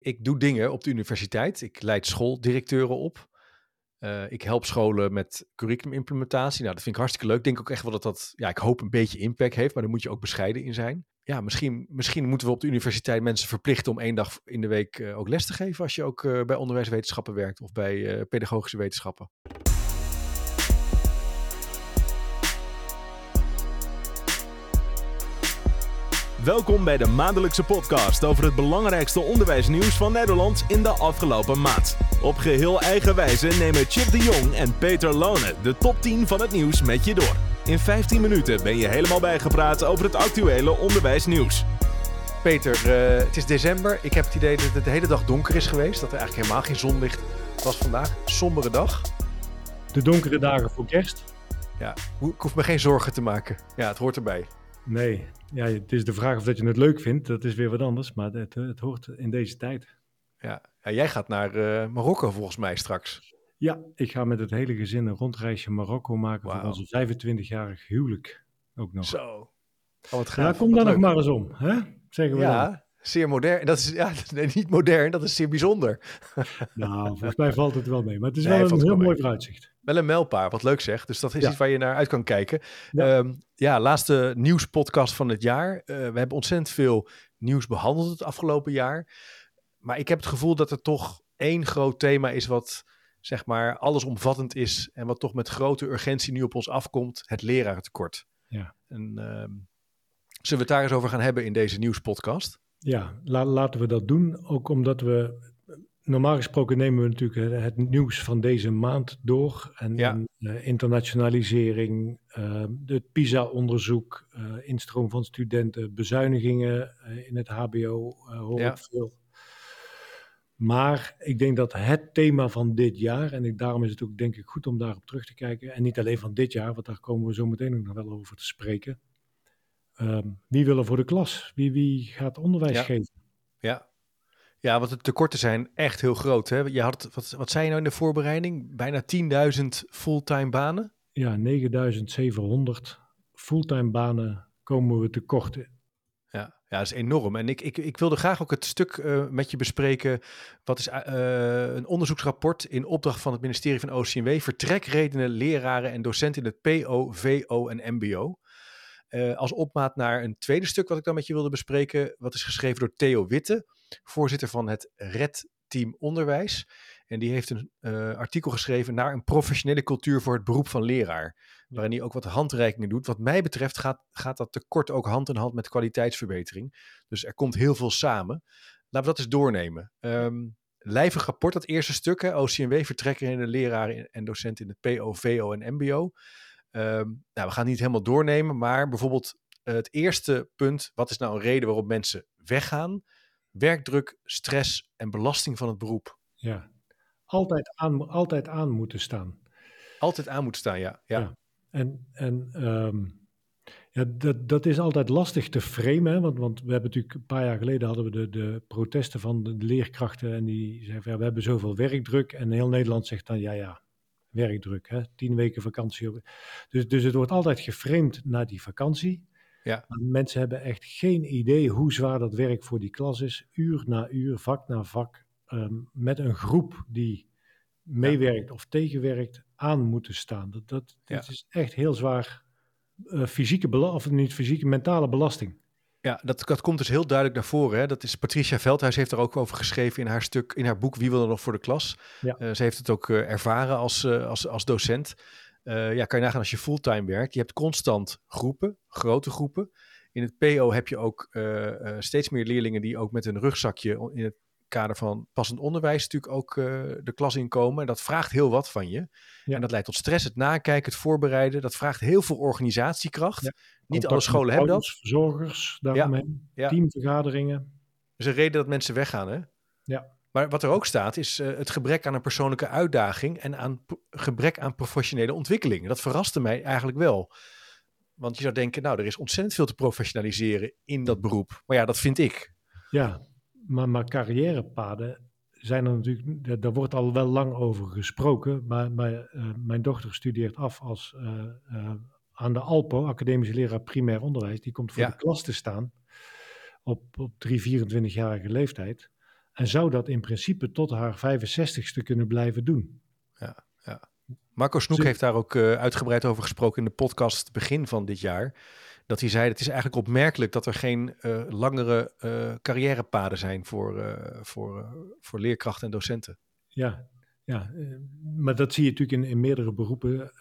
ik doe dingen op de universiteit. Ik leid schooldirecteuren op. Uh, ik help scholen met curriculumimplementatie. Nou, dat vind ik hartstikke leuk. Ik denk ook echt wel dat dat, ja, ik hoop een beetje impact heeft, maar daar moet je ook bescheiden in zijn. Ja, misschien, misschien moeten we op de universiteit mensen verplichten om één dag in de week uh, ook les te geven als je ook uh, bij onderwijswetenschappen werkt of bij pedagogische wetenschappen. Welkom bij de maandelijkse podcast over het belangrijkste onderwijsnieuws van Nederland in de afgelopen maand. Op geheel eigen wijze nemen Chip de Jong en Peter Lone de top 10 van het nieuws met je door. In 15 minuten ben je helemaal bijgepraat over het actuele onderwijsnieuws. Peter, uh, het is december. Ik heb het idee dat het de hele dag donker is geweest. Dat er eigenlijk helemaal geen zonlicht was vandaag. Sombere dag. De donkere dagen voor kerst. Ja, ik hoef me geen zorgen te maken. Ja, het hoort erbij. Nee, ja, het is de vraag of dat je het leuk vindt. Dat is weer wat anders, maar het, het hoort in deze tijd. Ja, ja jij gaat naar uh, Marokko volgens mij straks. Ja, ik ga met het hele gezin een rondreisje Marokko maken wow. voor onze 25-jarig huwelijk. Ook nog. Zo. Oh, wat gaaf. Ja, kom daar nog maar eens om, hè? Zeggen we ja, dan. zeer modern. Dat is ja, nee, niet modern, dat is zeer bijzonder. nou, volgens mij valt het wel mee. Maar het is nee, wel een heel mooi vooruitzicht. Wel een mijlpaal, wat leuk zeg. Dus dat is iets waar je naar uit kan kijken. Ja, um, ja laatste nieuwspodcast van het jaar. Uh, we hebben ontzettend veel nieuws behandeld het afgelopen jaar. Maar ik heb het gevoel dat er toch één groot thema is wat zeg maar allesomvattend is en wat toch met grote urgentie nu op ons afkomt, het lerarentekort. Ja. En, uh, zullen we het daar eens over gaan hebben in deze nieuwspodcast? Ja, la laten we dat doen. Ook omdat we normaal gesproken nemen we natuurlijk het, nieuws van deze maand door. En, ja. uh, internationalisering, uh, het PISA-onderzoek, uh, instroom van studenten, bezuinigingen in het HBO hoor ja. ik veel. Maar ik denk dat het thema van dit jaar, en ik, daarom is het ook denk ik goed om daarop terug te kijken, en niet alleen van dit jaar, want daar komen we zo meteen ook nog wel over te spreken. Ehm, wie wil er voor de klas? Wie, wie gaat onderwijs ja. geven? Ja, ja, want de tekorten zijn echt heel groot. Hè? Je had, wat, wat zei je nou in de voorbereiding? Bijna 10.000 fulltime banen? Ja, 9.700 fulltime banen komen we tekort. Ja, ja, dat is enorm. En ik, ik, ik wilde graag ook het stuk uh, met je bespreken. Wat is uh, een onderzoeksrapport in opdracht van het ministerie van OCMW. Vertrekredenen leraren en docenten in het PO, VO en MBO. Uh, als opmaat naar een tweede stuk wat ik dan met je wilde bespreken. Wat is geschreven door Theo Witte, voorzitter van het RED Team Onderwijs. En die heeft een uh, artikel geschreven naar een professionele cultuur voor het beroep van leraar. Waarin hij ook wat handreikingen doet. Wat mij betreft gaat, gaat dat tekort ook hand in hand met kwaliteitsverbetering. Dus er komt heel veel samen. Laten we dat eens doornemen. Um, lijvig rapport, dat eerste stuk. Hè, OCMW, vertrekken in de leraren en docenten in het PO, VO en MBO. Um, nou, we gaan het niet helemaal doornemen, maar bijvoorbeeld uh, het eerste punt, wat is nou een reden waarop mensen weggaan? Werkdruk, stress en belasting van het beroep. Ja, altijd aan, altijd aan moeten staan. Altijd aan moeten staan, ja. ja. ja. En, en um, ja, dat, dat is altijd lastig te framen, hè? Want, want we hebben natuurlijk een paar jaar geleden hadden we de, de protesten van de leerkrachten en die zeiden ja, we hebben zoveel werkdruk en heel Nederland zegt dan ja, ja, werkdruk. Hè? Tien weken vakantie. Dus, dus het wordt altijd geframed naar die vakantie. Ja. Maar mensen hebben echt geen idee hoe zwaar dat werk voor die klas is. Uur na uur, vak na vak. Um, met een groep die meewerkt ja. of tegenwerkt aan moeten staan. Dat, dat, dat ja. is echt heel zwaar uh, fysieke belasting, of niet fysieke, mentale belasting. Ja, dat, dat komt dus heel duidelijk naar voren. Hè? Dat is Patricia Veldhuis heeft er ook over geschreven in haar stuk, in haar boek Wie wil er nog voor de klas. Ja. Uh, ze heeft het ook uh, ervaren als, als, als docent. Ja, kan je nagaan als je fulltime werkt. Je hebt constant groepen, grote groepen. In het PO heb je ook steeds meer leerlingen die ook met een rugzakje in het kader van passend onderwijs natuurlijk ook de klas inkomen. En dat vraagt heel wat van je. Ja. En dat leidt tot stress, het nakijken, het voorbereiden. Dat vraagt heel veel organisatiekracht. Ja. Niet alle scholen hebben dat. Verzorgers daaromheen, ja. teamvergaderingen. Dat is een reden dat mensen weggaan, hè? Ja. Maar wat er ook staat is uh, het gebrek aan een persoonlijke uitdaging en aan gebrek aan professionele ontwikkeling. Dat verraste mij eigenlijk wel. Want je zou denken, nou, er is ontzettend veel te professionaliseren in dat beroep. Maar ja, dat vind ik. Ja, maar, maar carrièrepaden zijn er natuurlijk, daar wordt al wel lang over gesproken. Maar, maar uh, mijn dochter studeert af als uh, uh, aan de ALPO, academische leraar primair onderwijs. Die komt voor Ja. de klas te staan op, op 3, 24-jarige leeftijd. En zou dat in principe tot haar 65ste kunnen blijven doen. Ja, ja. Marco Snoek heeft daar ook eh, uitgebreid over gesproken in de podcast begin van dit jaar. Dat hij zei, het is eigenlijk opmerkelijk dat er geen eh, langere eh, carrièrepaden zijn voor, voor, voor leerkrachten en docenten. Ja, ja maar dat zie je natuurlijk in, in meerdere beroepen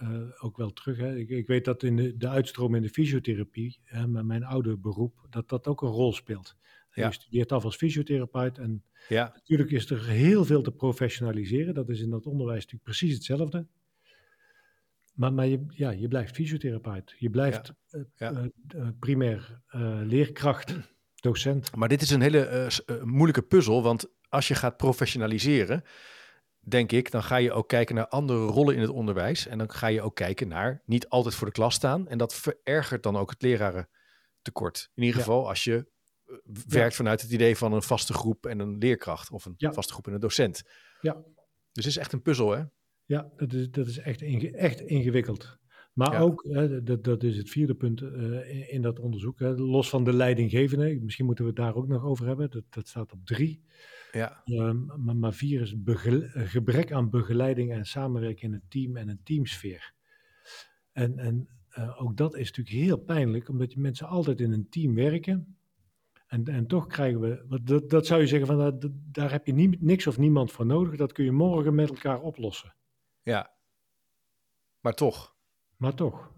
ook wel terug. Hè. Ik, ik weet dat in de, de uitstroom in de fysiotherapie, hè, mijn oude beroep, dat dat ook een rol speelt. Ja. Je studeert af als fysiotherapeut en Ja, natuurlijk is er heel veel te professionaliseren. Dat is in dat onderwijs natuurlijk precies hetzelfde. Maar, maar je, ja, je blijft fysiotherapeut. Je blijft eh, ja. eh, eh, primair leerkracht, docent. maar dit is een hele moeilijke puzzel, want als je gaat professionaliseren, denk ik, dan ga je ook kijken naar andere rollen in het onderwijs. En dan ga je ook kijken naar niet altijd voor de klas staan. En dat verergert dan ook het lerarentekort. In ieder geval als je werkt vanuit het idee van een vaste groep en een leerkracht. Of een vaste groep en een docent. Ja. Dus het is echt een puzzel, hè? Ja, dat is, dat is echt, inge- echt ingewikkeld. Maar Ja. ook, hè, dat, dat is het vierde punt eh, in, in dat onderzoek, hè, los van de leidinggevende, misschien moeten we het daar ook nog over hebben, dat, dat staat op drie. Ja, Ehm, maar, maar vier is gebrek aan begeleiding en samenwerking in het team en een teamsfeer. En, en eh, ook dat is natuurlijk heel pijnlijk, omdat je mensen altijd in een team werken. En, en toch krijgen we, wat- dat, dat zou je zeggen, van, dat- daar heb je nie- niks of niemand voor nodig, dat kun je morgen met elkaar oplossen. ja. Maar toch. Maar toch.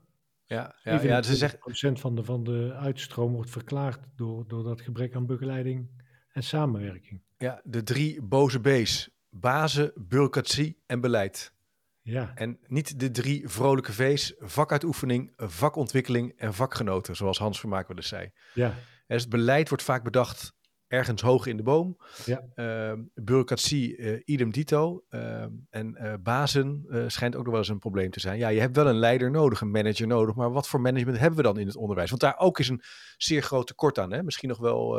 Ja, ja, ja ze zegt, 27% van de, van de uitstroom wordt verklaard door, door dat gebrek aan begeleiding en samenwerking. ja, de drie boze B's. Bazen, bureaucratie en beleid. Ja, En niet de drie vrolijke V's. Vakuitoefening, vakontwikkeling en vakgenoten, zoals Hans Vermaak wel eens zei. ja, dus het beleid wordt vaak bedacht ergens hoog in de boom. Ja. Ehm, bureaucratie, eh, idem dito. Ehm, en eh, bazen eh, schijnt ook nog wel eens een probleem te zijn. Ja, je hebt wel een leider nodig, een manager nodig. Maar wat voor management hebben we dan in het onderwijs? Want daar ook is een zeer groot tekort aan. Hè? Misschien nog wel,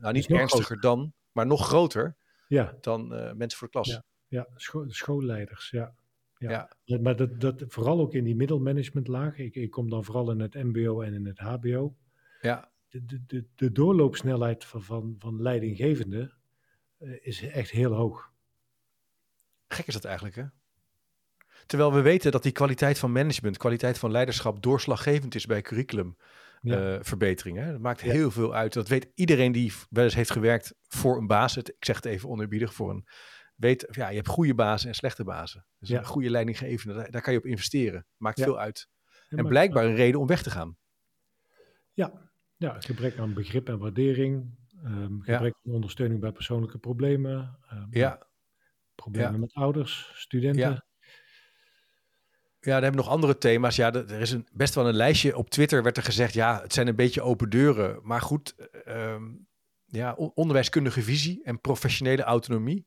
nou niet ernstiger dan, maar nog groter ja, dan mensen voor de klas. Ja. ja scho- schoolleiders, ja. Ja. Ja. Ja, Maar dat, dat, vooral ook in die middelmanagementlaag. Ik, ik kom dan vooral in het MBO en in het HBO. ja. De, de, de, doorloopsnelheid van, van, van leidinggevenden eh, is echt heel hoog. Gek is dat eigenlijk, hè? Terwijl we weten dat die kwaliteit van management, kwaliteit van leiderschap doorslaggevend is bij curriculumverbeteringen. Ja. verbeteringen. Dat maakt Ja. heel veel uit. Dat weet iedereen die wel eens heeft gewerkt voor een baas. Het, ik zeg het even onerbiedig voor een. Weet, ja, je hebt goede bazen en slechte bazen. Dus Ja. een goede leidinggevende, daar, daar kan je op investeren. Maakt veel uit. En blijkbaar een reden om weg te gaan. Ja, ja gebrek aan begrip en waardering. ehm, gebrek aan ondersteuning bij persoonlijke problemen. ehm, Ja, Problemen ja. met ouders, studenten. Ja. Ja, dan hebben we nog andere thema's. Ja, er is een, best wel een lijstje. Op Twitter werd er gezegd, ja, het zijn een beetje open deuren. Maar goed, eh, ehm, ja, on- onderwijskundige visie en professionele autonomie.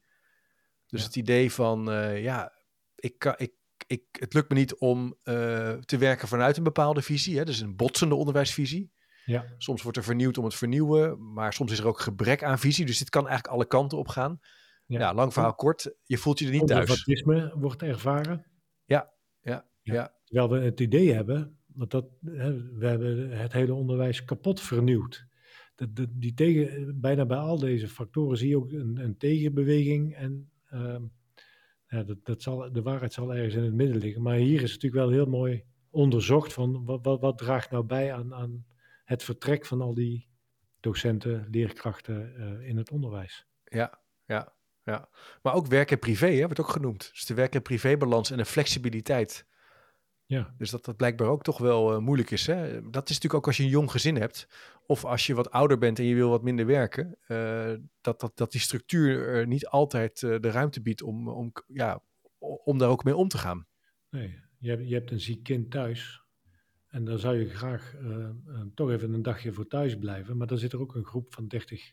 Dus Ja. het idee van, eh, ja, ik kan, ik, ik, het lukt me niet om eh, te werken vanuit een bepaalde visie. Hè? Dus een botsende onderwijsvisie. Ja, Soms wordt er vernieuwd om het vernieuwen, maar soms is er ook gebrek aan visie. Dus dit kan eigenlijk alle kanten op gaan. Ja, ja. lang verhaal kort, je voelt je er niet thuis. Conservatisme wordt ervaren. Ja, ja, Ja. ja. Terwijl we het idee hebben, want dat, we hebben het hele onderwijs kapot vernieuwd. Dat, dat, die tegen, bijna bij al deze factoren zie je ook een, een tegenbeweging. En ehm, ja, dat, dat zal, de waarheid zal ergens in het midden liggen. Maar hier is het natuurlijk wel heel mooi onderzocht van wat, wat, wat draagt nou bij aan, aan het vertrek van al die docenten, leerkrachten eh, in het onderwijs. Ja, ja, ja. Maar ook werk en privé hè, wordt ook genoemd. Dus de werk- en privébalans en de flexibiliteit. Ja, Dus dat dat blijkbaar ook toch wel eh, moeilijk is. Hè? Dat is natuurlijk ook als je een jong gezin hebt. Of als je wat ouder bent en je wil wat minder werken. eh, dat, dat, dat die structuur er niet altijd de ruimte biedt om, om, ja, om daar ook mee om te gaan. Nee, je hebt, je hebt een ziek kind thuis. En dan zou je graag eh, eh, toch even een dagje voor thuis blijven. Maar dan zit er ook een groep van 30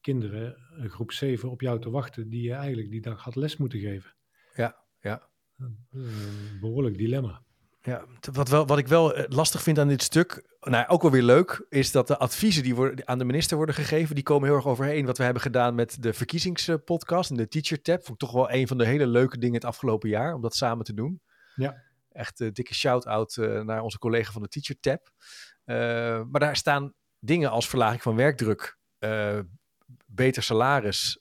kinderen, een groep 7, op jou te wachten. die je eigenlijk die dag had les moeten geven. Ja, ja. Een behoorlijk dilemma. Ja, wat, wel, wat ik wel eh, lastig vind aan dit stuk, nou ook wel weer leuk, is dat de adviezen die worden, aan de minister worden gegeven, die komen heel erg overheen wat we hebben gedaan met de verkiezingspodcast en de Teacher Tab. Vond ik toch wel een van de hele leuke dingen het afgelopen jaar, om dat samen te doen. Ja. Echt een dikke shout-out eh, naar onze collega van de Teacher Tab. Eh, maar daar staan dingen als verlaging van werkdruk, eh, beter salaris,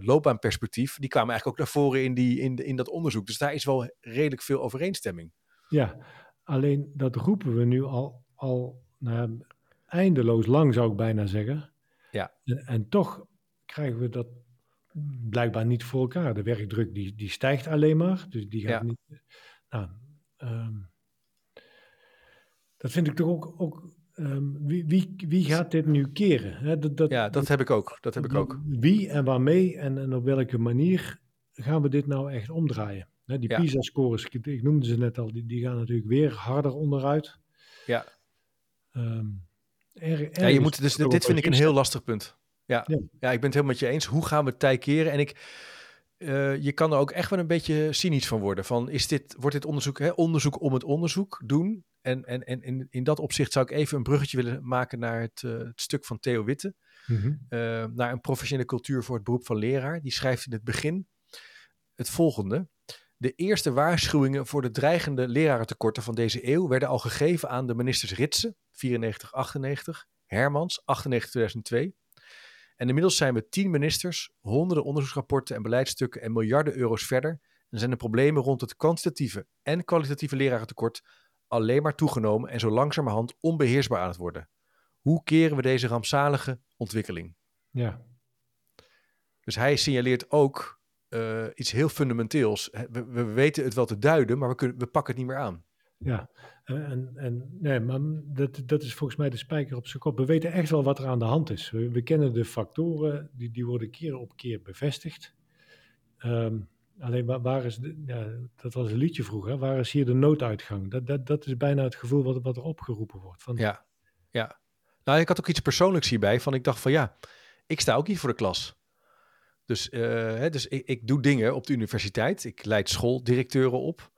loopbaanperspectief, die kwamen eigenlijk ook naar voren in, die, in, in dat onderzoek. Dus daar is wel redelijk veel overeenstemming. Ja, alleen dat roepen we nu al, al nou, eindeloos lang, zou ik bijna zeggen. Ja. En, en, toch krijgen we dat blijkbaar niet voor elkaar. De werkdruk die, die stijgt alleen maar. Dus die gaat niet. Nou, um, dat vind ik toch ook. ook um, wie, wie, wie gaat dit nu keren? dat, dat, ja, dat heb ik ook. Dat heb ik ook. Wie en waarmee en, en op welke manier gaan we dit nou echt omdraaien? die PISA-scores, ik, noemde ze net al, die, die gaan natuurlijk weer harder onderuit. Ja. Um, ja, je moet, dus dit vind ik een heel lastig punt. Ja. ja. Ja. ik ben het helemaal met je eens. Hoe gaan we tij keren? En ik, uh, je kan er ook echt wel een beetje cynisch van worden. Van, is dit, wordt dit onderzoek, hè, onderzoek om het onderzoek doen? En, en, en in, in dat opzicht zou ik even een bruggetje willen maken naar het, uh, het stuk van Theo Witte. Mm -hmm. uh, naar een professionele cultuur voor het beroep van leraar. Die schrijft in het begin het volgende. De eerste waarschuwingen voor de dreigende lerarentekorten van deze eeuw werden al gegeven aan de ministers Ritsen, 94-98, Hermans, 98-2002. En inmiddels zijn we tien ministers, honderden onderzoeksrapporten en beleidsstukken en miljarden euro's verder. En zijn de problemen rond het kwantitatieve en kwalitatieve lerarentekort alleen maar toegenomen en zo langzamerhand onbeheersbaar aan het worden. Hoe keren we deze rampzalige ontwikkeling? Ja. Dus hij signaleert ook uh, iets heel fundamenteels. We, we, weten het wel te duiden, maar we, kunnen, we pakken het niet meer aan. Ja, en, en nee, maar dat, dat is volgens mij de spijker op zijn kop. We weten echt wel wat er aan de hand is. We, kennen de factoren, die, die worden keer op keer bevestigd. Um, alleen waar, is, ja, dat was een liedje vroeger, waar is hier de nooduitgang? Dat, dat, dat is bijna het gevoel wat, wat er opgeroepen wordt. Van, ja, ja. Nou, ik had ook iets persoonlijks hierbij, van ik dacht van ja, ik sta ook niet voor de klas. Dus, uh, hè, dus ik, ik, doe dingen op de universiteit. Ik leid schooldirecteuren op.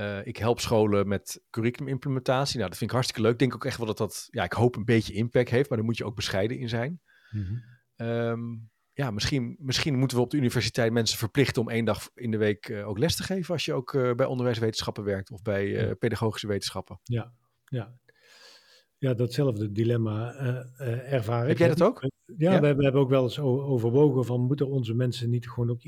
Uh, ik help scholen met curriculumimplementatie. Nou, dat vind ik hartstikke leuk. Ik denk ook echt wel dat dat, ja, ik hoop een beetje impact heeft, maar daar moet je ook bescheiden in zijn. Mm -hmm. um, ja, misschien, misschien moeten we op de universiteit mensen verplichten om één dag in de week uh, ook les te geven als je ook uh, bij onderwijswetenschappen werkt of bij ja. pedagogische wetenschappen. Ja, ja. Ja, datzelfde dilemma ervaar ik. Heb jij dat ook? Ja, ja? We, we, hebben ook wel eens overwogen van moeten onze mensen niet gewoon ook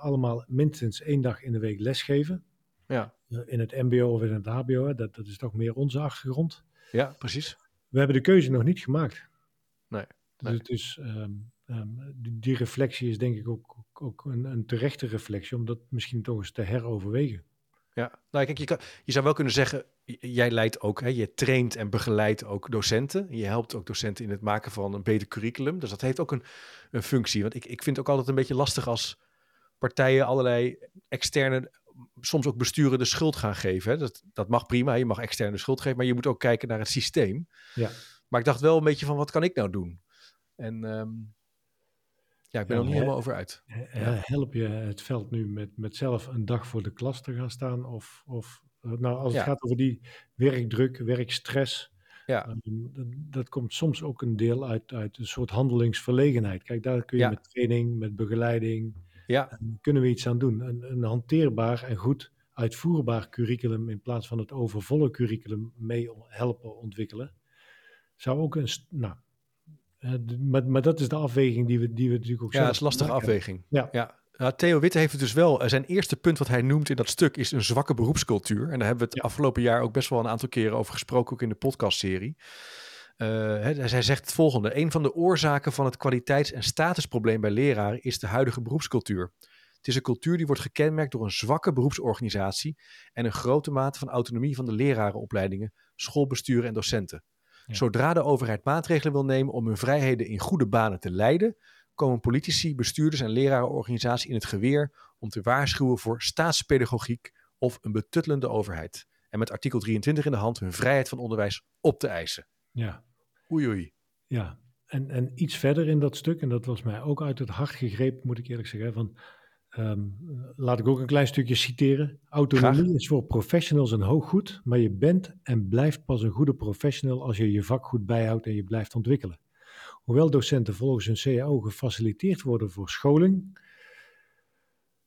allemaal minstens één dag in de week lesgeven? Ja. in het mbo of in het hbo, dat, dat is toch meer onze achtergrond. Ja, precies. We hebben de keuze nog niet gemaakt. Nee. Dus, het is, um, um, die, die, reflectie is denk ik ook, ook een, een, terechte reflectie, om dat misschien toch eens te heroverwegen. Ja, nou kijk, je, kan, je zou wel kunnen zeggen, jij leidt ook, hè, je traint en begeleidt ook docenten. Je helpt ook docenten in het maken van een beter curriculum. Dus dat heeft ook een, een functie. Want ik, ik vind het ook altijd een beetje lastig als partijen allerlei externe soms ook besturen de schuld gaan geven. Hè. Dat, dat mag prima, je mag externe schuld geven, maar je moet ook kijken naar het systeem. Ja. Maar ik dacht wel een beetje van, wat kan ik nou doen? En um, ja, ik ben ja, er niet helemaal over uit. Help je het veld nu met, met zelf een dag voor de klas te gaan staan? Of, of nou, als het gaat over die werkdruk, werkstress... Ja. Um, dat, dat, komt soms ook een deel uit, uit een soort handelingsverlegenheid. Kijk, daar kun je met training, met begeleiding, ja. kunnen we iets aan doen. Een, een, hanteerbaar en goed uitvoerbaar curriculum in plaats van het overvolle curriculum mee helpen ontwikkelen. Zou ook een. Nou, uh, maar, maar dat is de afweging die we, die we natuurlijk ook Ja, dat is een lastige afweging. Ja. ja. Nou, Theo Witte heeft het dus wel. Zijn eerste punt wat hij noemt in dat stuk is een zwakke beroepscultuur. En daar hebben we het afgelopen jaar ook best wel een aantal keren over gesproken, ook in de podcastserie. Uh, hij zegt het volgende. Een van de oorzaken van het kwaliteits- en statusprobleem bij leraren is de huidige beroepscultuur. Het is een cultuur die wordt gekenmerkt door een zwakke beroepsorganisatie en een grote mate van autonomie van de lerarenopleidingen, schoolbesturen en docenten. Ja. Zodra de overheid maatregelen wil nemen om hun vrijheden in goede banen te leiden, komen politici, bestuurders en lerarenorganisaties in het geweer om te waarschuwen voor staatspedagogiek of een betuttelende overheid. En met artikel 23 in de hand hun vrijheid van onderwijs op te eisen. Ja. Oei oei. Ja, en, en iets verder in dat stuk, en dat was mij ook uit het hart gegrepen, moet ik eerlijk zeggen, van, um, laat ik ook een klein stukje citeren. Autonomie Graag. is voor professionals een hoog goed, maar je bent en blijft pas een goede professional als je je vak goed bijhoudt en je blijft ontwikkelen. Hoewel docenten volgens hun CAO gefaciliteerd worden voor scholing,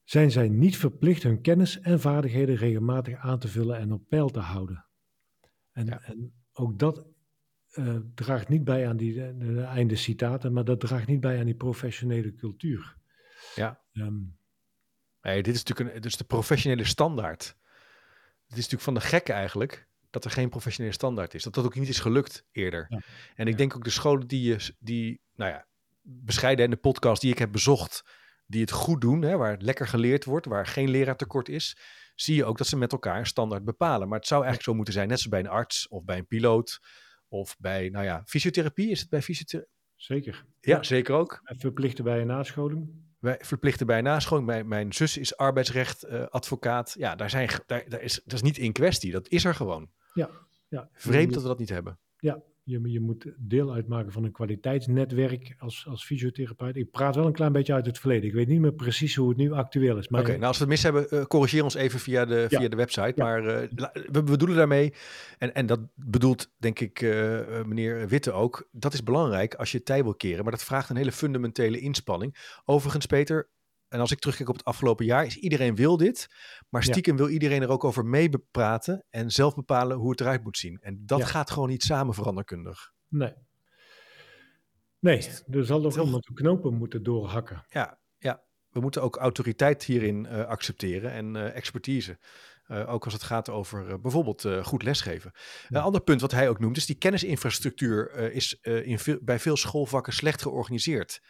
zijn zij niet verplicht hun kennis en vaardigheden regelmatig aan te vullen en op peil te houden. En, ja. en ook dat uh, draagt niet bij aan die, de, de einde citaten, maar dat draagt niet bij aan die professionele cultuur. Ja. Nee, dit is natuurlijk een, dus de professionele standaard. Het is natuurlijk van de gekke eigenlijk dat er geen professionele standaard is. Dat dat ook niet is gelukt eerder. Ja. En ik Ja. denk ook de scholen die, je, die, nou ja, bescheiden en de podcast die ik heb bezocht, die het goed doen, hè, waar het lekker geleerd wordt, waar geen leraartekort is, zie je ook dat ze met elkaar een standaard bepalen. Maar het zou eigenlijk zo moeten zijn, net zoals bij een arts of bij een piloot of bij, nou ja, fysiotherapie. Is het bij fysiotherapie? zeker. Ja, zeker ook. En Verplichten bij een nascholing. Wij verplichten bij nascholing. Mijn, mijn zus is arbeidsrecht eh, advocaat. Ja, daar, zijn, daar, daar is, dat is niet in kwestie. Dat is er gewoon. Ja. ja. Vreemd dat we dat niet hebben. Je, je moet deel uitmaken van een kwaliteitsnetwerk als, als fysiotherapeut. Ik praat wel een klein beetje uit het verleden. Ik weet niet meer precies hoe het nu actueel is. Oké, nou als we het mis hebben, eh, corrigeer ons even via de, Ja. via de website. Ja. Maar eh, we bedoelen daarmee, en, en dat bedoelt denk ik eh, meneer Witte ook, dat is belangrijk als je het tij wil keren. Maar dat vraagt een hele fundamentele inspanning. Overigens, Peter, en als ik terugkijk op het afgelopen jaar, is iedereen wil dit. Maar Ja. stiekem wil iedereen er ook over mee praten en zelf bepalen hoe het eruit moet zien. En dat Ja. gaat gewoon niet samen veranderkundig. nee. Nee, er zal Toch? iemand de knopen moeten doorhakken. Ja, ja. we moeten ook autoriteit hierin eh, accepteren en eh, expertise. Eh, ook als het gaat over bijvoorbeeld goed lesgeven. Een ander punt wat hij ook noemt is die kennisinfrastructuur is in veel, bij veel schoolvakken slecht georganiseerd.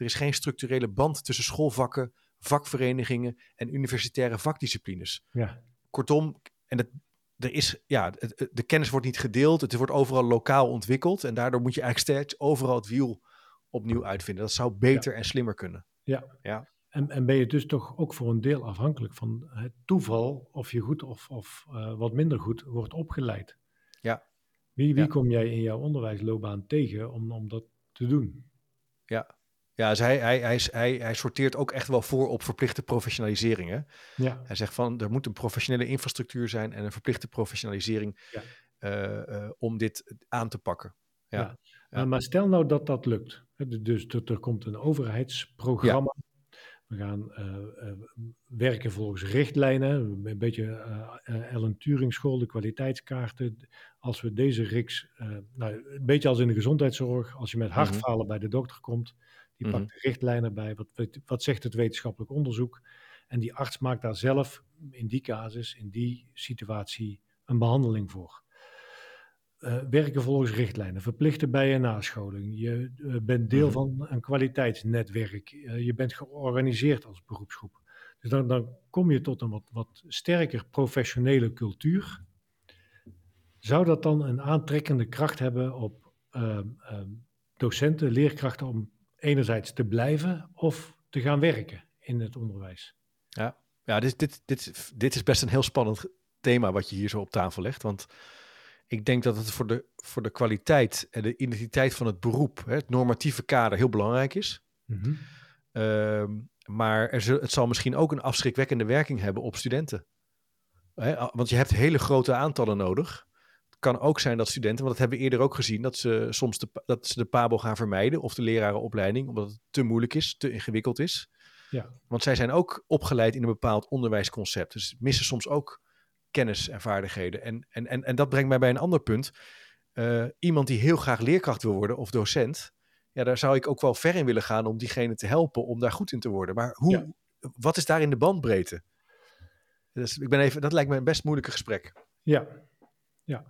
Er is geen structurele band tussen schoolvakken, vakverenigingen en universitaire vakdisciplines. Ja, Kortom, en het, er is, ja, het- de kennis wordt niet gedeeld, het wordt overal lokaal ontwikkeld en daardoor moet je eigenlijk steeds overal het wiel opnieuw uitvinden. Dat zou beter en slimmer kunnen. ja. Ja. En, en ben je dus toch ook voor een deel afhankelijk van het toeval of je goed of, of eh, wat minder goed wordt opgeleid. Ja. Wie, wie Ja. kom jij in jouw onderwijsloopbaan tegen om, om dat te doen? Ja, ja dus hij, hij, hij, hij, hij sorteert ook echt wel voor op verplichte professionalisering. Hè? Ja, Hij zegt van er moet een professionele infrastructuur zijn en een verplichte professionalisering Ja. eh, eh, om dit aan te pakken. Ja. Ja. Ja. Maar, stel nou dat dat lukt. Dus dat er komt een overheidsprogramma. We gaan eh, eh, werken volgens richtlijnen. Een beetje eh eh, Ellen Turing school, de kwaliteitskaarten. Als we deze riks, eh, nou, een beetje als in de gezondheidszorg. Als je met hartfalen bij de dokter komt, die Mhm. pakt de richtlijnen bij. Wat, wat zegt het wetenschappelijk onderzoek? En die arts maakt daar zelf in die casus, in die situatie, een behandeling voor. Eh, werken volgens richtlijnen, verplichte bij- en nascholing. Je eh, bent deel Mhm. van een kwaliteitsnetwerk. Eh, je bent georganiseerd als beroepsgroep. Dus dan, dan kom je tot een wat, wat sterker professionele cultuur. Zou dat dan een aantrekkende kracht hebben op ehm, ehm, docenten, leerkrachten om enerzijds te blijven of te gaan werken in het onderwijs? Ja, dit, dit, dit, dit is best een heel spannend thema wat je hier zo op tafel legt. Want ik denk dat het voor de, voor de kwaliteit en de identiteit van het beroep, hè, het normatieve kader, heel belangrijk is. Mhm. Ehm, maar er zul- het zal misschien ook een afschrikwekkende werking hebben op studenten. Hè, want je hebt hele grote aantallen nodig. Kan ook zijn dat studenten, want dat hebben we eerder ook gezien, dat ze soms de, dat ze de PABO gaan vermijden of de lerarenopleiding, omdat het te moeilijk is, te ingewikkeld is. Ja. Want zij zijn ook opgeleid in een bepaald onderwijsconcept. Dus missen soms ook kennis en vaardigheden. En, en, en, en dat brengt mij bij een ander punt. Eh, iemand die heel graag leerkracht wil worden of docent, ja, daar zou ik ook wel ver in willen gaan om diegene te helpen om daar goed in te worden. Maar hoe, Ja. wat is daar in de bandbreedte? Dus ik ben even, dat lijkt me een best moeilijke gesprek. Ja, ja.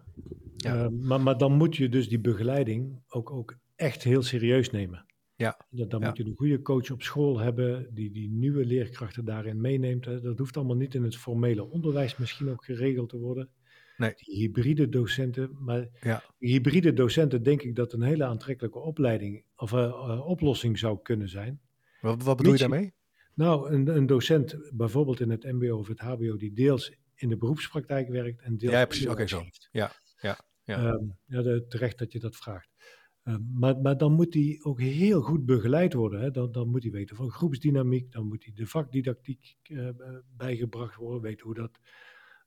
Ja. Eh, maar, maar dan moet je dus die begeleiding ook, ook echt heel serieus nemen. Ja. Dan, Ja. moet je een goede coach op school hebben die die nieuwe leerkrachten daarin meeneemt. Dat hoeft allemaal niet in het formele onderwijs misschien ook geregeld te worden. Nee. Die hybride docenten, maar Ja. hybride docenten denk ik dat een hele aantrekkelijke opleiding of eh, eh, oplossing zou kunnen zijn. Wat, wat bedoel je daarmee? Nou, een, een docent bijvoorbeeld in het MBO of het HBO die deels in de beroepspraktijk werkt en deels Ja, precies. Oké, zo. Ja, ja, ja. Ehm, ja, de- terecht dat je dat vraagt. Ehm, maar, maar dan moet hij ook heel goed begeleid worden. Hè. Dan, dan moet hij weten van groepsdynamiek, dan moet hij de vakdidactiek eh, bijgebracht worden, weten hoe dat,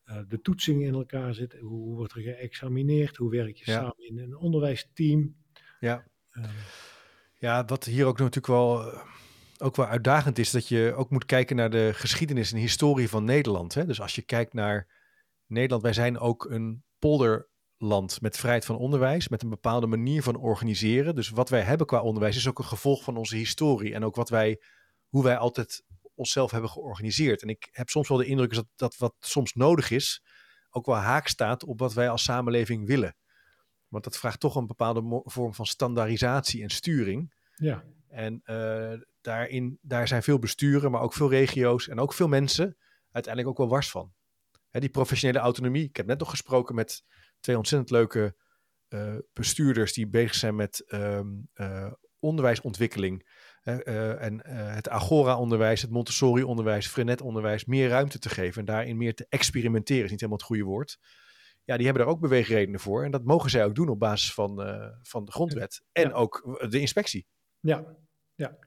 eh, de toetsing in elkaar zit, hoe, hoe wordt er geëxamineerd, hoe werk je Ja. samen in een onderwijsteam. Ja. Ehm, Ja, wat hier ook natuurlijk wel, eh, ook wel uitdagend is, dat je ook moet kijken naar de geschiedenis en historie van Nederland. Hè? Dus als je kijkt naar Nederland, wij zijn ook een polderland met vrijheid van onderwijs, met een bepaalde manier van organiseren. Dus wat wij hebben qua onderwijs is ook een gevolg van onze historie en ook wat wij, hoe wij altijd onszelf hebben georganiseerd. En ik heb soms wel de indruk dat, dat wat soms nodig is, ook wel haak staat op wat wij als samenleving willen. Want dat vraagt toch een bepaalde vorm van standaardisatie en sturing. Ja. En uh, daarin, daar zijn veel besturen, maar ook veel regio's en ook veel mensen uiteindelijk ook wel wars van. Hè, die professionele autonomie. Ik heb net nog gesproken met twee ontzettend leuke uh, bestuurders die bezig zijn met um, uh, onderwijsontwikkeling. en het Agora-onderwijs, het Montessori-onderwijs, Frenet-onderwijs meer ruimte te geven en daarin meer te experimenteren, is niet helemaal het goede woord ja, die hebben daar ook beweegredenen voor. En dat mogen zij ook doen op basis van, van de grondwet. En ook de inspectie. Ja, ja.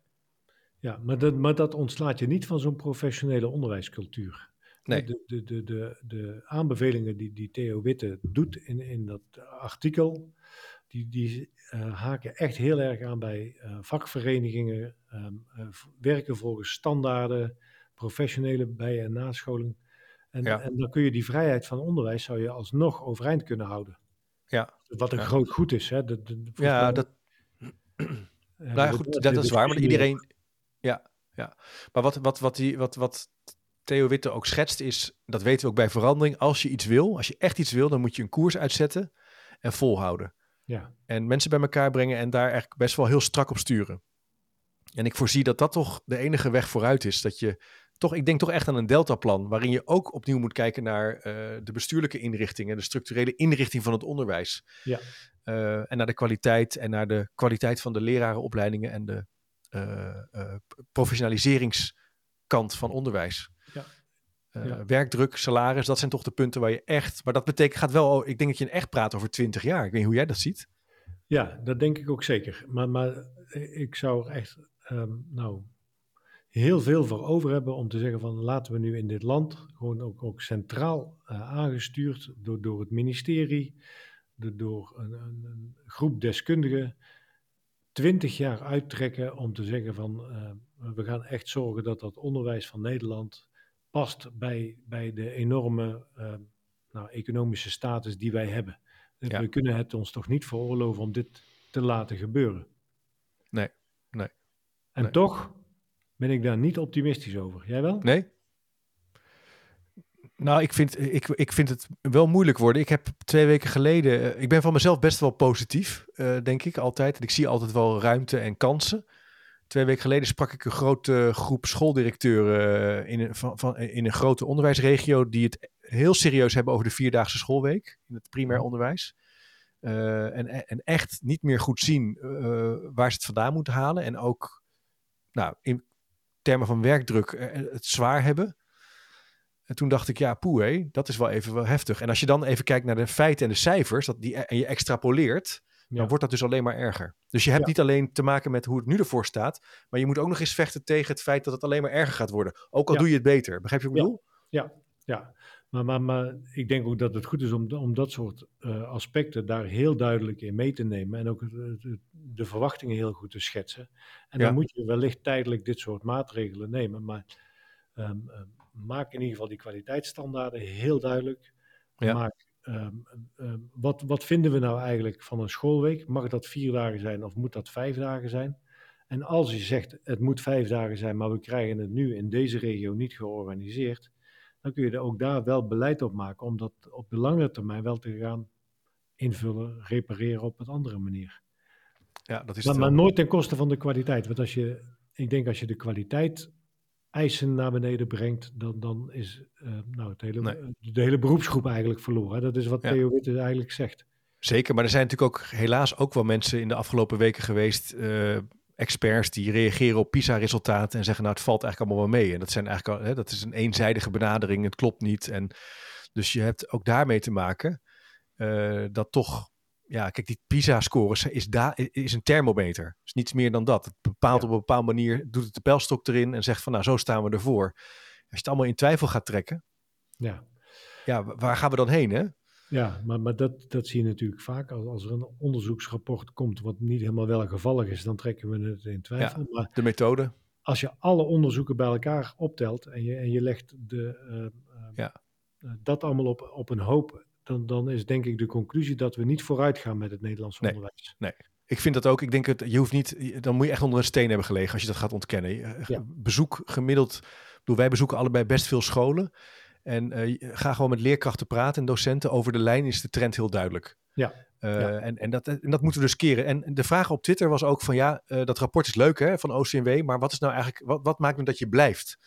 Ja maar, dat, maar dat ontslaat je niet van zo'n professionele onderwijscultuur. Nee. De, de, de, de, de aanbevelingen die, die Theo Witte doet in, in dat artikel, die, die uh, haken echt heel erg aan bij uh, vakverenigingen, um, werken volgens standaarden, professionele bij- en nascholing. En, Ja. en dan kun je die vrijheid van onderwijs zou je alsnog overeind kunnen houden. Ja. Wat een Ja. groot goed is. Hè? De, Ja, dat, eh, nou ja, goed, dat, dat is waar. Maar iedereen. Ja, ja. Maar wat, wat, wat, die, wat, wat Theo Witte ook schetst, is. Dat weten we ook bij verandering. Als je iets wil, als je echt iets wil, dan moet je een koers uitzetten en volhouden. Ja, En mensen bij elkaar brengen en daar eigenlijk best wel heel strak op sturen. En ik voorzie dat dat toch de enige weg vooruit is. Dat je toch, ik denk toch echt aan een deltaplan, waarin je ook opnieuw moet kijken naar eh, de bestuurlijke inrichtingen, de structurele inrichting van het onderwijs. Ja. Eh, en naar de kwaliteit en naar de kwaliteit van de lerarenopleidingen en de professionaliseringskant van onderwijs. Ja. Eh, Ja. Werkdruk, salaris, dat zijn toch de punten waar je echt. Maar dat betekent, gaat wel. Ik denk dat je echt praat over 20 jaar. Ik weet niet hoe jij dat ziet. ja, dat denk ik ook zeker. Maar, maar ik zou er echt ehm, nou, heel veel voor over hebben om te zeggen van laten we nu in dit land gewoon ook, ook centraal eh, aangestuurd door, door het ministerie, door, door een, een, een groep deskundigen, twintig jaar uittrekken om te zeggen van eh, we gaan echt zorgen dat dat onderwijs van Nederland past bij, bij de enorme eh, nou, economische status die wij hebben. Ja. We kunnen het ons toch niet veroorloven om dit te laten gebeuren. Nee, nee, En nee. toch ben ik daar niet optimistisch over. Jij wel? Nee? Nou, ik vind, ik, ik vind het wel moeilijk worden. Ik heb twee weken geleden. eh, Ik ben van mezelf best wel positief, eh, denk ik altijd. En ik zie altijd wel ruimte en kansen. Twee weken geleden sprak ik een grote groep schooldirecteuren eh, in een, van, van, in een grote onderwijsregio. die het heel serieus hebben over de vierdaagse schoolweek in het primair onderwijs. Eh, en, en echt niet meer goed zien waar ze het vandaan moeten halen. En ook nou, in termen van werkdruk het zwaar hebben. En toen dacht ik, ja, poeh, hé, dat is wel even wel heftig. En als je dan even kijkt naar de feiten en de cijfers, dat die, en je extrapoleert, Ja. dan wordt dat dus alleen maar erger. Dus je hebt Ja. niet alleen te maken met hoe het nu ervoor staat, maar je moet ook nog eens vechten tegen het feit dat het alleen maar erger gaat worden. Ook al Ja. doe je het beter. Begrijp je wat ik Ja. bedoel? Ja, maar, maar, maar ik denk ook dat het goed is om, om dat soort eh, aspecten daar heel duidelijk in mee te nemen. En ook de verwachtingen heel goed te schetsen. En Ja. dan moet je wellicht tijdelijk dit soort maatregelen nemen. Maar ehm, ehm, maak in ieder geval die kwaliteitsstandaarden heel duidelijk. Ja. Maak, ehm, ehm, wat, wat vinden we nou eigenlijk van een schoolweek? Mag dat vier dagen zijn of moet dat vijf dagen zijn? En als je zegt het moet vijf dagen zijn, maar we krijgen het nu in deze regio niet georganiseerd, dan kun je er ook daar wel beleid op maken om dat op de lange termijn wel te gaan invullen, repareren op een andere manier. Ja, dat is Maar, het maar nooit ten koste van de kwaliteit. Want als je, ik denk als je de kwaliteit eisen naar beneden brengt, dan, dan is eh, nou, het hele, Nee. de hele beroepsgroep eigenlijk verloren. Dat is wat Ja. Theo Witte eigenlijk zegt. Zeker, maar er zijn natuurlijk ook helaas ook wel mensen in de afgelopen weken geweest, eh, experts, die reageren op PISA-resultaten en zeggen, nou, het valt eigenlijk allemaal wel mee. En dat, zijn eigenlijk al, hè, dat is een eenzijdige benadering, het klopt niet. En dus je hebt ook daarmee te maken eh, dat toch, ja, kijk, die PISA-scores is, da- is een thermometer. is niets meer dan dat. Het bepaalt Ja. op een bepaalde manier, doet het de pijlstok erin en zegt van, nou, zo staan we ervoor. Als je het allemaal in twijfel gaat trekken, Ja, ja, wa- waar gaan we dan heen, hè? ja maar, maar dat, dat zie je natuurlijk vaak. Als, als er een onderzoeksrapport komt wat niet helemaal welgevallig is, dan trekken we het in twijfel. Maar De methode. als je alle onderzoeken bij elkaar optelt en je, en je legt de, eh, eh, Ja. eh, dat allemaal op, op een hoop, dan, dan is denk ik de conclusie dat we niet vooruit gaan met het Nederlands Nee, onderwijs. nee. Ik vind dat ook. Ik denk het, je hoeft niet, dan moet je echt onder een steen hebben gelegen als je dat gaat ontkennen. Ja. Bezoek gemiddeld, bedoel, wij bezoeken allebei best veel scholen. En eh, ga gewoon met leerkrachten praten en docenten. Over de lijn is de trend heel duidelijk. Ja. Eh, Ja. en, en, dat, en dat moeten we dus keren. En de vraag op Twitter was ook van ja, eh, dat rapport is leuk hè, van OCMW, maar wat is nou eigenlijk, wat, wat maakt nou dat je blijft?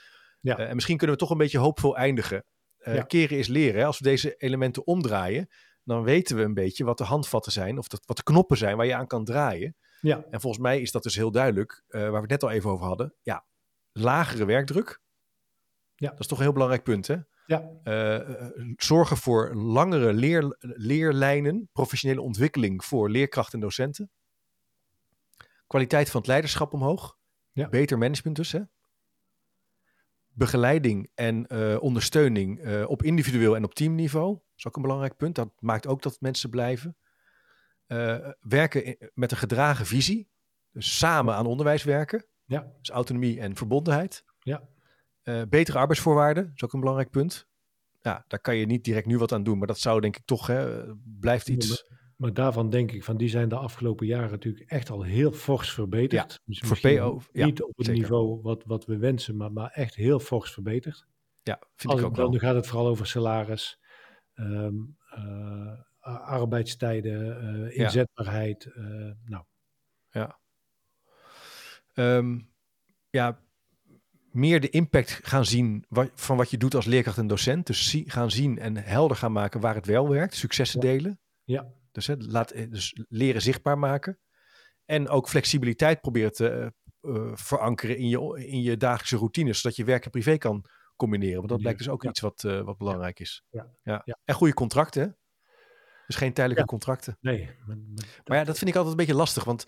Ja. Eh, en misschien kunnen we toch een beetje hoopvol eindigen. Eh, Ja. Keren is leren. Hè? Als we deze elementen omdraaien, dan weten we een beetje wat de handvatten zijn, of dat, wat de knoppen zijn waar je aan kan draaien. Ja, En volgens mij is dat dus heel duidelijk, eh, waar we het net al even over hadden. Ja, lagere werkdruk. Ja. Dat is toch een heel belangrijk punt, hè? ja, eh, zorgen voor langere leer, leerlijnen, professionele ontwikkeling voor leerkrachten en docenten. Kwaliteit van het leiderschap omhoog. Ja. Beter management dus, hè? Begeleiding en eh, ondersteuning eh, op individueel en op teamniveau. Dat is ook een belangrijk punt. Dat maakt ook dat mensen blijven. Eh, werken in- met een gedragen visie. Dus samen aan onderwijs werken. ja, Dus autonomie en verbondenheid. ja, betere arbeidsvoorwaarden is ook een belangrijk punt. Ja, daar kan je niet direct nu wat aan doen, maar dat zou denk ik toch, hè, blijft iets Maar daarvan denk ik van die zijn de afgelopen jaren natuurlijk echt al heel fors verbeterd. Dus voor PO, ja, niet op het zeker. niveau wat, wat we wensen, maar, maar echt heel fors verbeterd. Ja, vind Als ik ook dan wel. gaat het vooral over salaris, a- arbeidstijden, eh, Ja. inzetbaarheid. eh, nou, Ehm, ja, meer de impact gaan zien van wat je doet als leerkracht en docent. Dus zie- gaan zien en helder gaan maken waar het wel werkt. Successen Ja. delen. ja, Dus, hè, laat, eh, dus leren zichtbaar maken. En ook flexibiliteit proberen te eh, eh, verankeren in je, in je dagelijkse routines. Zodat je werk en privé kan combineren. Want dat blijkt dus ook ja. iets wat, wat belangrijk is. Ja, Ja. ja. En goede contracten. hè? Dus geen tijdelijke contracten. nee. Maar, maar Maar ja, dat vind ik altijd een beetje lastig. Want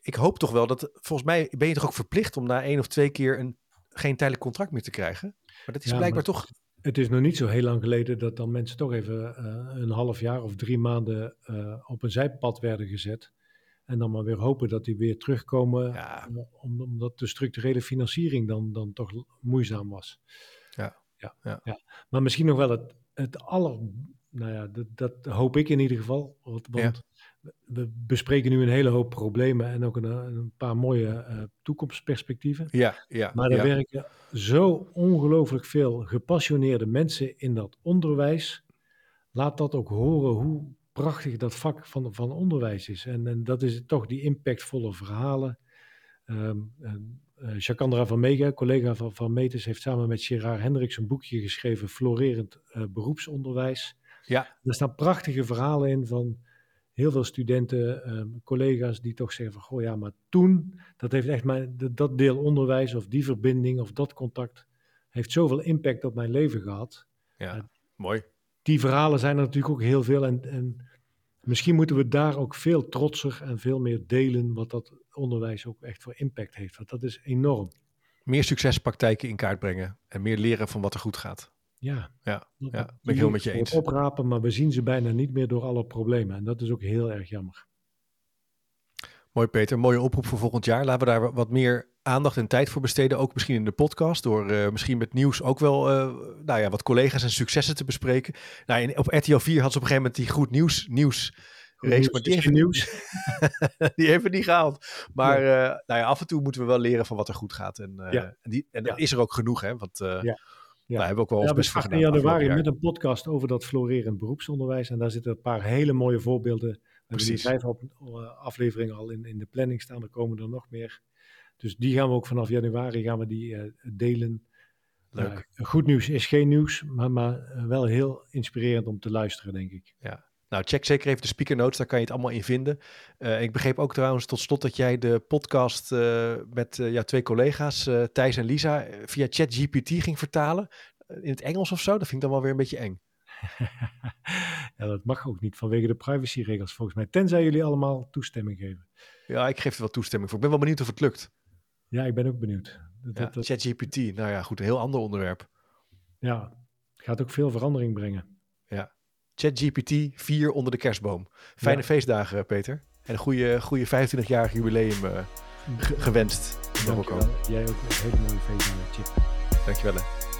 ik hoop toch wel dat... Volgens mij ben je toch ook verplicht om na één of twee keer een, geen tijdelijk contract meer te krijgen. Maar dat is blijkbaar maar- toch... Het is nog niet zo heel lang geleden dat dan mensen toch even eh, een half jaar of drie maanden eh, op een zijpad werden gezet. En dan maar weer hopen dat die weer terugkomen, Ja, om- om- omdat de structurele financiering dan, dan toch moeizaam was. Ja, ja, ja. Maar misschien nog wel het, het aller, nou ja, dat, dat hoop ik in ieder geval. Want, want we bespreken nu een hele hoop problemen en ook een, een paar mooie eh, toekomstperspectieven. ja, ja. Maar er ja. werken zo ongelooflijk veel gepassioneerde mensen in dat onderwijs. Laat dat ook horen hoe prachtig dat vak van, van onderwijs is. En, en dat is toch die impactvolle verhalen. En, eh, Jacandra van Mega, collega van, van Metis, heeft samen met Gerard Hendricks een boekje geschreven, Florerend eh, beroepsonderwijs. Ja. Er staan prachtige verhalen in van heel veel studenten, ehm, collega's die toch zeggen van, goh ja, maar toen, dat heeft echt mijn, dat, deel onderwijs of die verbinding of dat contact heeft zoveel impact op mijn leven gehad. ja. Mooi. Die verhalen zijn er natuurlijk ook heel veel en, en misschien moeten we daar ook veel trotser en veel meer delen wat dat onderwijs ook echt voor impact heeft, want dat is enorm. Meer succespraktijken in kaart brengen. En meer leren van wat er goed gaat. Ja, Ja, ja, ben ik heel met je eens. Oprapen, maar we zien ze bijna niet meer door alle problemen en dat is ook heel erg jammer. Mooi Peter, mooie oproep voor volgend jaar. Laten we daar wat meer aandacht en tijd voor besteden. Ook misschien in de podcast. Door eh, misschien met nieuws ook wel eh, nou ja, wat collega's en successen te bespreken. Nou, in, op RTL 4 had ze op een gegeven moment die goed nieuws, nieuws nieuws Maar die heeft, nieuws. die heeft het niet gehaald. Maar eh, nou ja, af en toe moeten we wel leren van wat er goed gaat. En, Ja. en, die, en dat Ja. is er ook genoeg. Hè? Want eh Ja. daar hebben we ook wel Ja, we best gedaan. in januari met een podcast over dat florerend beroepsonderwijs. En daar zitten een paar hele mooie voorbeelden. We hebben nu Precies. vijf op, eh, afleveringen al in, in de planning staan. Er komen er nog meer. Dus die gaan we ook vanaf januari gaan we die eh, delen. Leuk. Eh, goed nieuws is geen nieuws, maar, maar wel heel inspirerend om te luisteren, denk ik. Nou, check zeker even de speaker notes, daar kan je het allemaal in vinden. Eh, ik begreep ook trouwens tot slot dat jij de podcast eh, met eh, jouw twee collega's, Thijs en Lisa, via ChatGPT ging vertalen. In het Engels of zo. Dat vind ik dan wel weer een beetje eng. ja, dat mag ook niet vanwege de privacyregels volgens mij. Tenzij jullie allemaal toestemming geven. Ja, ik geef er wel toestemming voor. Ik ben wel benieuwd of het lukt. Ja, ik ben ook benieuwd. Dat, Ja, dat, dat- ChatGPT, nou ja, goed, een heel ander onderwerp. ja, gaat ook veel verandering brengen. ChatGPT 4 onder de kerstboom. Fijne Ja. feestdagen, Peter. En een goede, goede 25-jarig jubileum eh, ge- gewenst. Dankjewel. Jij ook een hele mooie feestdagen, Chip. Dankjewel. hè.